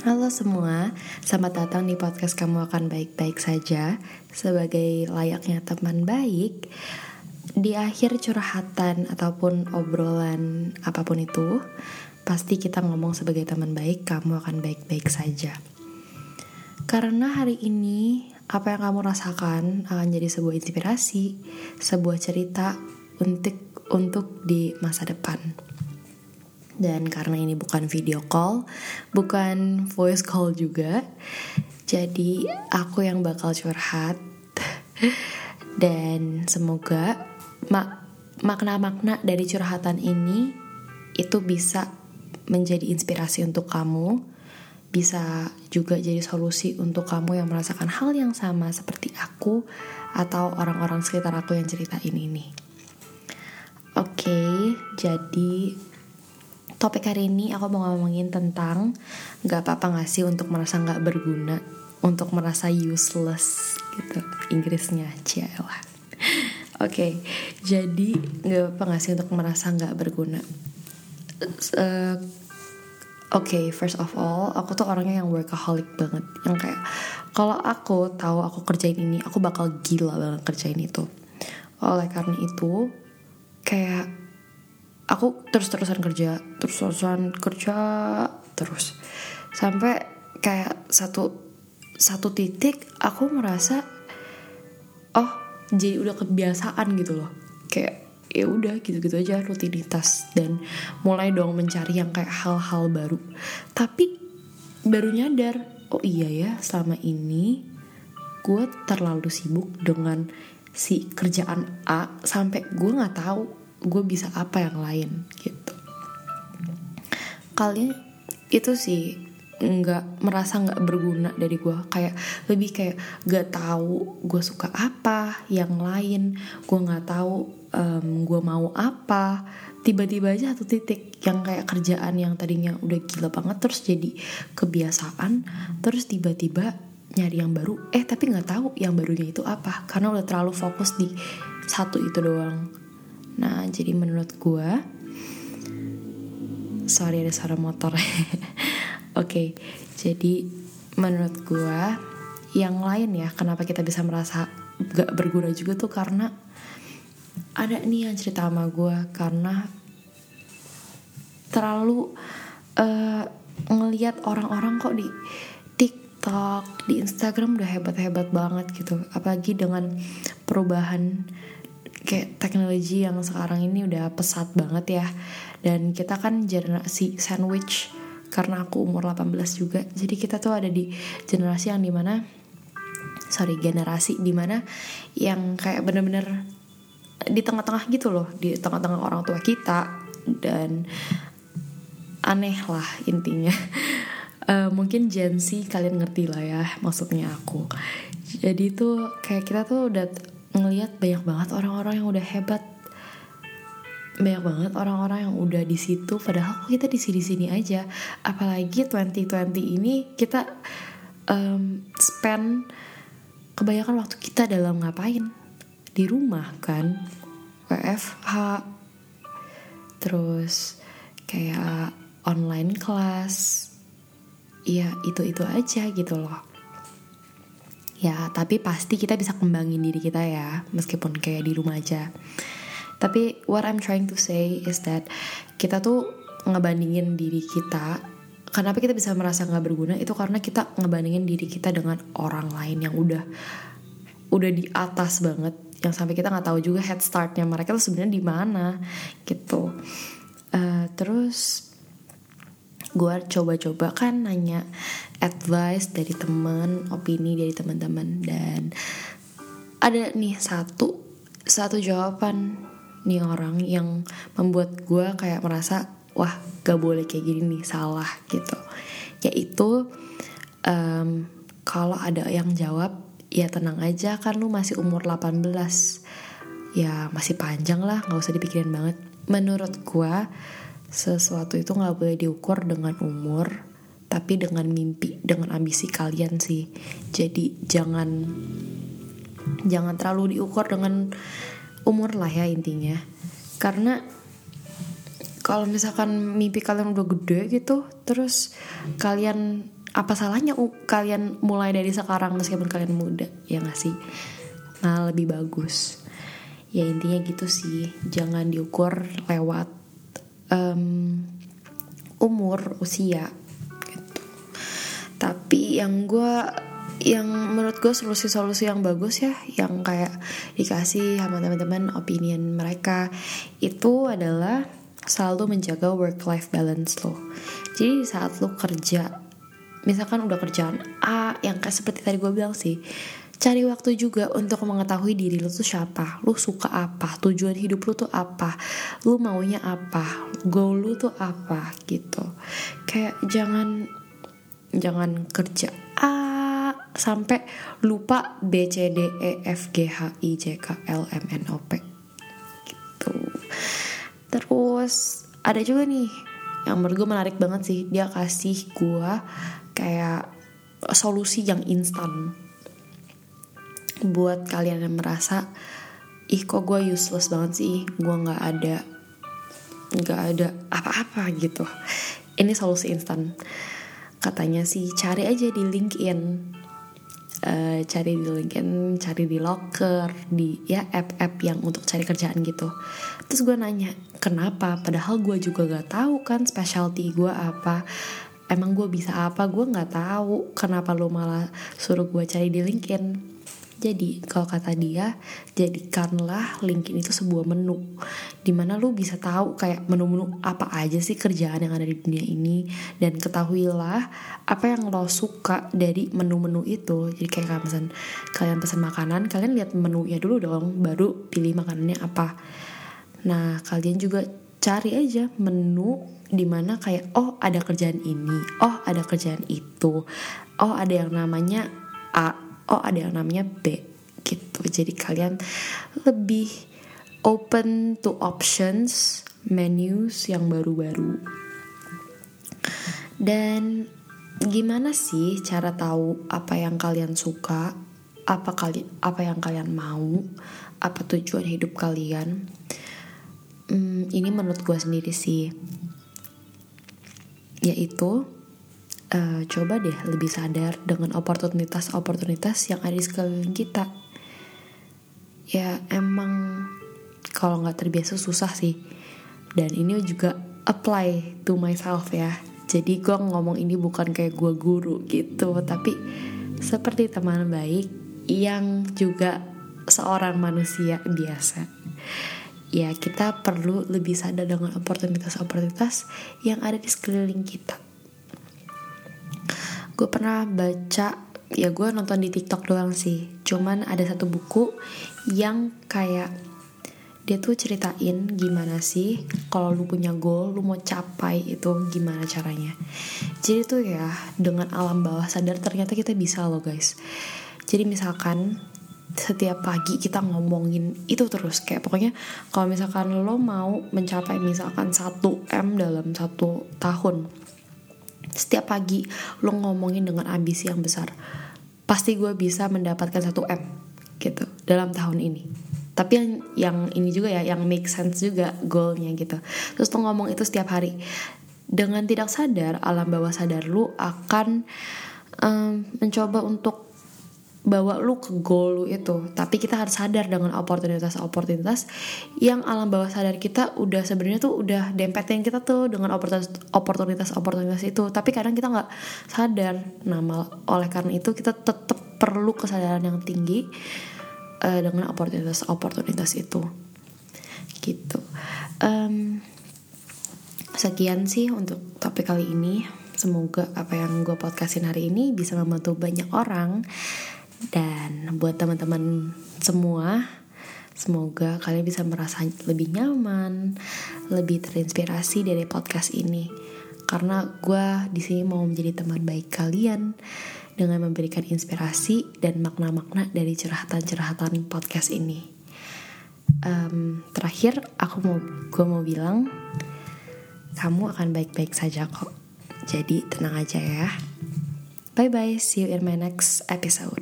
Halo semua, selamat datang di podcast Kamu Akan Baik-Baik Saja Sebagai layaknya teman baik. Di akhir curhatan ataupun obrolan apa pun itu Pasti kita ngomong sebagai teman baik, kamu akan baik-baik saja. Karena hari ini apa yang kamu rasakan akan jadi sebuah inspirasi Sebuah cerita untuk, untuk di masa depan dan karena ini bukan video call, bukan voice call juga, jadi aku yang bakal curhat dan semoga mak makna-makna dari curhatan ini itu bisa menjadi inspirasi untuk kamu, bisa juga jadi solusi untuk kamu yang merasakan hal yang sama seperti aku atau orang-orang sekitar aku yang cerita ini nih. Oke, okay, jadi topik hari ini aku mau ngomongin tentang gak apa-apa gak sih untuk merasa gak berguna untuk merasa useless gitu Inggrisnya cialah oke okay, jadi gak apa-apa gak sih untuk merasa gak berguna? Uh, Oke, okay, first of all, aku tuh orangnya yang workaholic banget, yang kayak kalau aku tahu aku kerjain ini, aku bakal gila banget kerjain itu. Oleh karena itu, kayak aku terus-terusan kerja terus-terusan kerja terus. Sampai kayak satu satu titik aku merasa oh jadi udah kebiasaan gitu loh. Kayak ya udah gitu-gitu aja rutinitas dan mulai dong mencari yang kayak hal-hal baru. Tapi baru nyadar oh iya ya selama ini gue terlalu sibuk dengan si kerjaan A sampai gue nggak tahu gue bisa apa yang lain gitu. Kalian itu sih nggak merasa nggak berguna dari gue. Kayak lebih kayak gak tahu gue suka apa yang lain gue nggak tahu um, gue mau apa. Tiba-tiba aja satu titik yang kayak kerjaan yang tadinya udah gila banget terus jadi kebiasaan terus tiba-tiba nyari yang baru. Eh tapi nggak tahu yang barunya itu apa karena udah terlalu fokus di satu itu doang Nah, jadi menurut gue Sorry ada suara motor Oke, okay, jadi menurut gue Yang lain ya, kenapa kita bisa merasa gak berguna juga tuh karena Ada nih yang cerita sama gue Karena terlalu uh, ngelihat orang-orang kok di TikTok, di Instagram udah hebat-hebat banget gitu. Apalagi dengan perubahan kayak teknologi yang sekarang ini udah pesat banget ya. Dan kita kan generasi sandwich karena aku umur 18 juga. Jadi kita tuh ada di generasi yang di mana sorry generasi di mana yang kayak bener-bener di tengah-tengah gitu loh. Di tengah-tengah orang tua kita dan aneh lah intinya. Uh, mungkin Gen Z kalian ngerti lah ya maksudnya aku. Jadi tuh kayak kita tuh udah ngelihat banyak banget orang-orang yang udah hebat. Banyak banget orang-orang yang udah di situ padahal kita di sini-sini aja. Apalagi 2020 ini kita um, spend kebanyakan waktu kita dalam ngapain? Di rumah kan? WFH terus kayak online class. Ya itu itu aja gitu loh ya tapi pasti kita bisa kembangin diri kita ya meskipun kayak di rumah aja. Tapi what I'm trying to say is that kita tuh ngebandingin diri kita. Kenapa kita bisa merasa nggak berguna? Itu karena kita ngebandingin diri kita dengan orang lain yang udah udah di atas banget yang sampai kita nggak tahu juga head startnya mereka tuh sebenarnya di mana gitu. Uh, terus gue coba-coba kan nanya advice dari temen opini dari teman-teman. Dan ada nih satu satu jawaban nih orang yang membuat gue kayak merasa wah gak boleh kayak gini nih salah gitu. Yaitu um, kalau ada yang jawab ya tenang aja kan lu masih umur 18 ya masih panjang lah nggak usah dipikirin banget. Menurut gue sesuatu itu nggak boleh diukur dengan umur tapi dengan mimpi dengan ambisi kalian sih. Jadi jangan jangan terlalu diukur dengan umur lah ya intinya. Karena kalau misalkan mimpi kalian udah gede gitu terus kalian apa salahnya kalian mulai dari sekarang meskipun kalian muda ya gak sih? Nah lebih bagus. Ya intinya gitu sih. Jangan diukur lewat um, umur usia gitu. Tapi yang gue yang menurut gue solusi-solusi yang bagus ya yang kayak dikasih sama teman-teman opinion mereka itu adalah selalu menjaga work life balance lo. Jadi saat lo kerja misalkan udah kerjaan A yang kayak seperti tadi gue bilang sih cari waktu juga untuk mengetahui diri lo tuh siapa. Lo suka apa? Tujuan hidup lo tuh apa? Lo maunya apa? Goal lo tuh apa? Gitu. Kayak jangan jangan kerja A sampai lupa B C D E F G H I J K L M N O P. Gitu. Terus ada juga nih yang menurut gue menarik banget sih. Dia kasih gue kayak solusi yang instan buat kalian yang merasa ih kok gue useless banget sih gue nggak ada nggak ada apa-apa gitu ini solusi instan katanya sih cari aja di LinkedIn uh, cari di LinkedIn, cari di Locker, di ya app-app yang untuk cari kerjaan gitu. Terus gue nanya, kenapa? Padahal gue juga gak tahu kan specialty gue apa. Emang gue bisa apa? Gue gak tahu. Kenapa lo malah suruh gue cari di LinkedIn? Jadi kalau kata dia, jadikanlah LinkedIn itu sebuah menu Di mana lu bisa tahu kayak menu-menu apa aja sih kerjaan yang ada di dunia ini Dan ketahuilah apa yang lo suka dari menu-menu itu. Jadi kayak kalau misalnya kalian pesan makanan, kalian lihat menunya dulu dong Baru pilih makanannya apa. Nah kalian juga cari aja menu di mana kayak oh ada kerjaan ini, oh ada kerjaan itu, oh ada yang namanya A oh ada yang namanya B gitu. Jadi kalian lebih open to options menus yang baru-baru. Dan gimana sih cara tahu apa yang kalian suka apa kali apa yang kalian mau apa tujuan hidup kalian? Hmm, ini menurut gue sendiri sih. Yaitu uh, coba deh lebih sadar dengan oportunitas-oportunitas yang ada di sekeliling kita. Ya emang kalau nggak terbiasa susah sih. Dan ini juga apply to myself ya. Jadi gue ngomong ini bukan kayak gue guru gitu, tapi seperti teman baik yang juga seorang manusia biasa. Ya kita perlu lebih sadar dengan oportunitas-oportunitas yang ada di sekeliling kita gue pernah baca ya gue nonton di TikTok doang sih. Cuman ada satu buku yang kayak dia tuh ceritain gimana sih kalau lu punya goal lu mau capai itu gimana caranya. Jadi tuh ya dengan alam bawah sadar ternyata kita bisa loh guys. Jadi misalkan setiap pagi kita ngomongin itu terus kayak pokoknya kalau misalkan lo mau mencapai misalkan 1 M dalam satu tahun setiap pagi lo ngomongin dengan ambisi yang besar. Pasti gue bisa mendapatkan satu M gitu dalam tahun ini. Tapi yang yang ini juga ya yang make sense juga goalnya gitu. Terus lo ngomong itu setiap hari. Dengan tidak sadar alam bawah sadar lu akan um, mencoba untuk bawa lu ke goal lu itu. Tapi kita harus sadar dengan oportunitas-oportunitas yang alam bawah sadar kita udah sebenarnya tuh udah dempetin kita tuh dengan oportunitas-oportunitas itu. Tapi kadang kita nggak sadar. Nah oleh karena itu kita tetap perlu kesadaran yang tinggi uh, dengan oportunitas-oportunitas itu. Gitu. Um, sekian sih untuk topik kali ini. Semoga apa yang gue podcastin hari ini bisa membantu banyak orang dan buat teman-teman semua, semoga kalian bisa merasa lebih nyaman, lebih terinspirasi dari podcast ini. Karena gue di sini mau menjadi teman baik kalian dengan memberikan inspirasi dan makna-makna dari cerhatan-cerhatan podcast ini. Um, terakhir, aku mau gue mau bilang kamu akan baik-baik saja kok. Jadi tenang aja ya. Bye bye, see you in my next episode.